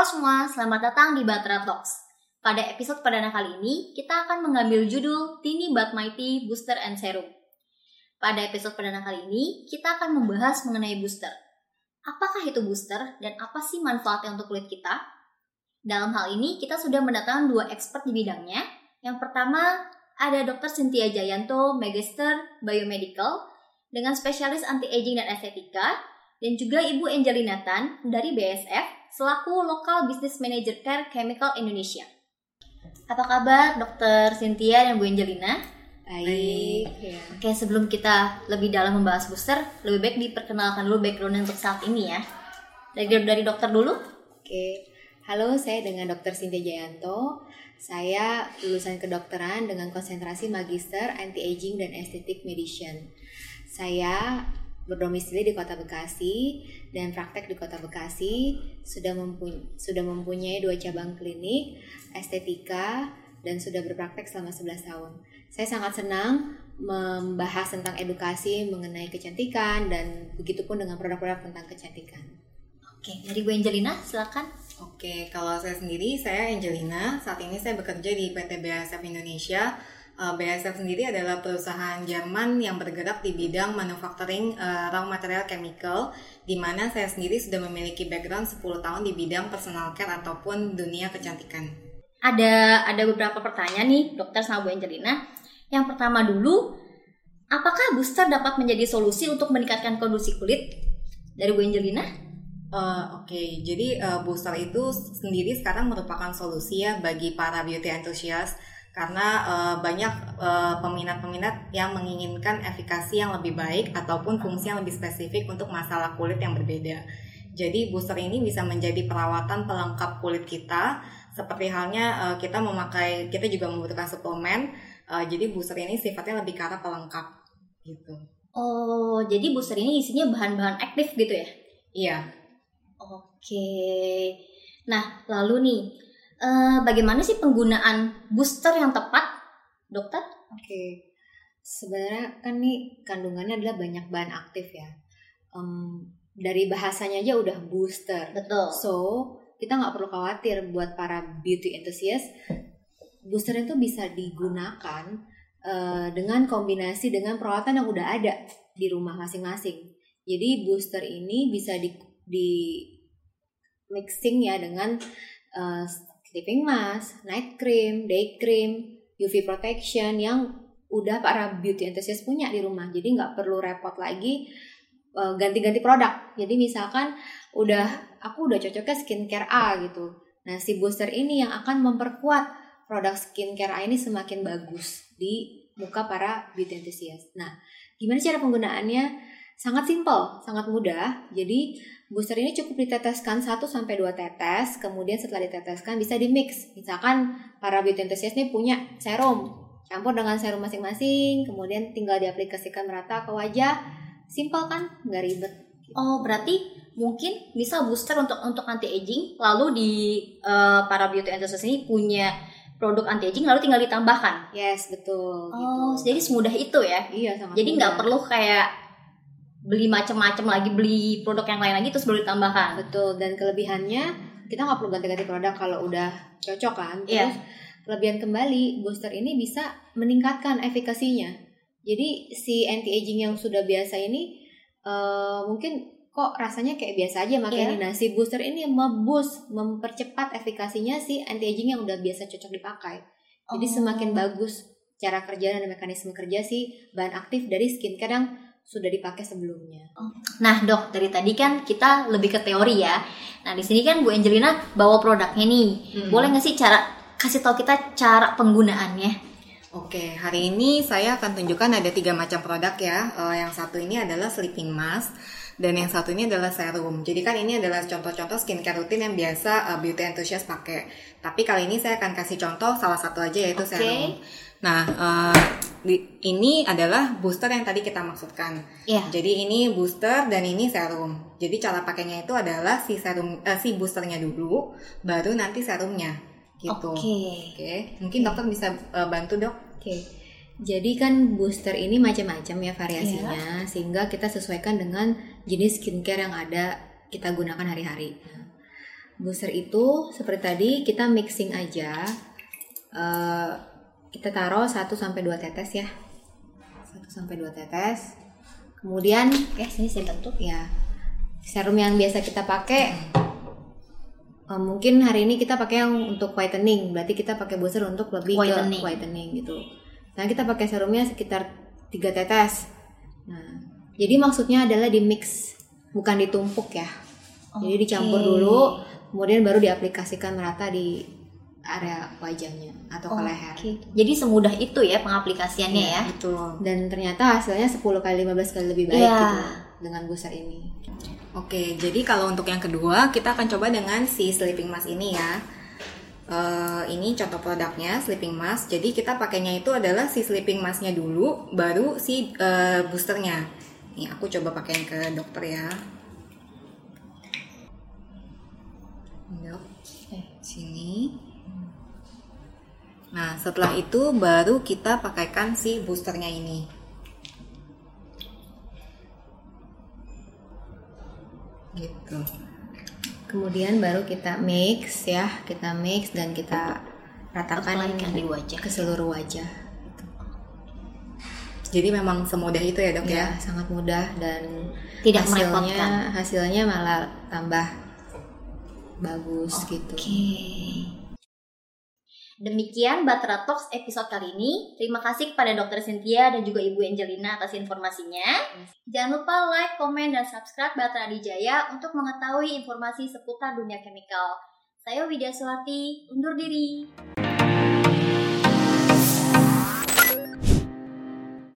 Halo semua, selamat datang di Batra Talks. Pada episode perdana kali ini, kita akan mengambil judul Tini But Mighty Booster and Serum. Pada episode perdana kali ini, kita akan membahas mengenai booster. Apakah itu booster dan apa sih manfaatnya untuk kulit kita? Dalam hal ini, kita sudah mendatangkan dua expert di bidangnya. Yang pertama, ada Dr. Cynthia Jayanto, Magister Biomedical, dengan spesialis anti-aging dan estetika, dan juga Ibu Angelina Tan dari BSF, selaku Local Business Manager Care Chemical Indonesia. Apa kabar Dr. Cynthia dan Bu Angelina? Baik. Ya. Oke, sebelum kita lebih dalam membahas booster, lebih baik diperkenalkan dulu background untuk saat ini ya. Dari dari dokter dulu. Oke. Halo, saya dengan Dr. Cynthia Jayanto. Saya lulusan kedokteran dengan konsentrasi Magister Anti-Aging dan Estetik Medicine. Saya berdomisili di Kota Bekasi dan praktek di Kota Bekasi sudah mempunyai sudah mempunyai dua cabang klinik estetika dan sudah berpraktek selama 11 tahun. Saya sangat senang membahas tentang edukasi mengenai kecantikan dan begitu pun dengan produk-produk tentang kecantikan. Oke, dari Bu Angelina silakan. Oke, kalau saya sendiri, saya Angelina. Saat ini saya bekerja di PT BASF Indonesia. Uh, BASF sendiri adalah perusahaan Jerman yang bergerak di bidang manufacturing uh, raw material chemical, di mana saya sendiri sudah memiliki background 10 tahun di bidang personal care ataupun dunia kecantikan. Ada ada beberapa pertanyaan nih, dokter sama Bu Angelina. Yang pertama dulu, apakah booster dapat menjadi solusi untuk meningkatkan kondisi kulit? Dari Bu Angelina? Uh, Oke, okay. jadi uh, booster itu sendiri sekarang merupakan solusi ya bagi para beauty enthusiast karena uh, banyak peminat-peminat uh, yang menginginkan efikasi yang lebih baik ataupun fungsi yang lebih spesifik untuk masalah kulit yang berbeda. Jadi booster ini bisa menjadi perawatan pelengkap kulit kita seperti halnya uh, kita memakai kita juga membutuhkan suplemen. Uh, jadi booster ini sifatnya lebih ke arah pelengkap gitu. Oh, jadi booster ini isinya bahan-bahan aktif gitu ya? Iya. Oke. Nah, lalu nih, uh, bagaimana sih penggunaan booster yang tepat, dokter? Oke. Sebenarnya kan nih kandungannya adalah banyak bahan aktif ya. Um, dari bahasanya aja udah booster. Betul. So, kita nggak perlu khawatir buat para beauty enthusiast. Booster itu bisa digunakan uh, dengan kombinasi dengan perawatan yang udah ada di rumah masing-masing. Jadi booster ini bisa di di mixing ya dengan uh, sleeping mask, night cream, day cream, UV protection yang udah para beauty enthusiast punya di rumah. Jadi nggak perlu repot lagi uh, ganti-ganti produk. Jadi misalkan udah aku udah cocoknya skincare A gitu. Nah si booster ini yang akan memperkuat produk skincare A ini semakin bagus di muka para beauty enthusiast. Nah gimana cara penggunaannya? Sangat simpel, sangat mudah. Jadi booster ini cukup diteteskan 1 sampai 2 tetes, kemudian setelah diteteskan bisa di mix. Misalkan para beauty enthusiast ini punya serum, campur dengan serum masing-masing, kemudian tinggal diaplikasikan merata ke wajah. Simpel kan? Nggak ribet. Oh, berarti mungkin bisa booster untuk untuk anti aging, lalu di uh, para beauty enthusiast ini punya produk anti aging lalu tinggal ditambahkan. Yes, betul. Oh, gitu. jadi semudah itu ya? Iya, sangat. Jadi nggak perlu kayak beli macam-macam lagi beli produk yang lain lagi terus baru ditambahkan betul dan kelebihannya kita nggak perlu ganti-ganti produk kalau udah cocok kan iya. terus yeah. kelebihan kembali booster ini bisa meningkatkan efikasinya jadi si anti aging yang sudah biasa ini uh, mungkin kok rasanya kayak biasa aja makanya yeah. nah si booster ini memboost mempercepat efikasinya si anti aging yang udah biasa cocok dipakai jadi oh. semakin bagus cara kerja dan mekanisme kerja si bahan aktif dari skincare yang sudah dipakai sebelumnya. Oh. Nah dok, dari tadi kan kita lebih ke teori ya. Nah di sini kan Bu Angelina bawa produknya nih. Hmm. Boleh nggak sih cara kasih tahu kita cara penggunaannya? Oke, hari ini saya akan tunjukkan ada tiga macam produk ya. Uh, yang satu ini adalah sleeping mask dan yang satu ini adalah serum. Jadi kan ini adalah contoh-contoh skincare rutin yang biasa uh, beauty enthusiast pakai. Tapi kali ini saya akan kasih contoh salah satu aja yaitu okay. serum. Nah, uh, di, ini adalah booster yang tadi kita maksudkan. Yeah. Jadi ini booster dan ini serum. Jadi cara pakainya itu adalah si serum, uh, si boosternya dulu, baru nanti serumnya. Gitu. Oke. Okay. Oke. Okay. Mungkin dokter bisa uh, bantu dok. Oke. Okay. Jadi kan booster ini macam-macam ya variasinya, yeah. sehingga kita sesuaikan dengan jenis skincare yang ada kita gunakan hari-hari. booster itu seperti tadi kita mixing aja. Eh, kita taruh 1 sampai 2 tetes ya. 1 sampai 2 tetes. Kemudian Oke, sini saya bentuk. ya serum yang biasa kita pakai eh, mungkin hari ini kita pakai yang untuk whitening berarti kita pakai booster untuk lebih Whitening. ke whitening gitu nah kita pakai serumnya sekitar 3 tetes nah jadi maksudnya adalah di mix bukan ditumpuk ya jadi dicampur dulu kemudian baru diaplikasikan merata di area wajahnya atau ke leher Oke. Jadi semudah itu ya pengaplikasiannya ya. Betul. dan ternyata hasilnya 10 kali 15 kali lebih baik Iya. gitu dengan booster ini Oke, jadi kalau untuk yang kedua kita akan coba dengan si sleeping mask ini ya. Eh, ini contoh produknya sleeping mask. Jadi kita pakainya itu adalah si sleeping masknya dulu, baru si eh, boosternya. Nih aku coba pakai ke dokter ya. Dok, Eh. sini. Nah setelah itu baru kita pakaikan si boosternya ini. Gitu. Kemudian baru kita mix ya, kita mix dan kita ratakan di wajah. ke seluruh wajah. Jadi memang semudah itu ya dok Ya, ya. sangat mudah dan Tidak hasilnya merepotkan. hasilnya malah tambah bagus gitu. Oke. Demikian Batra Talks episode kali ini. Terima kasih kepada Dr. Cynthia dan juga Ibu Angelina atas informasinya. Jangan lupa like, komen, dan subscribe Batra Adijaya untuk mengetahui informasi seputar dunia chemical. Saya Widya Suwati, undur diri.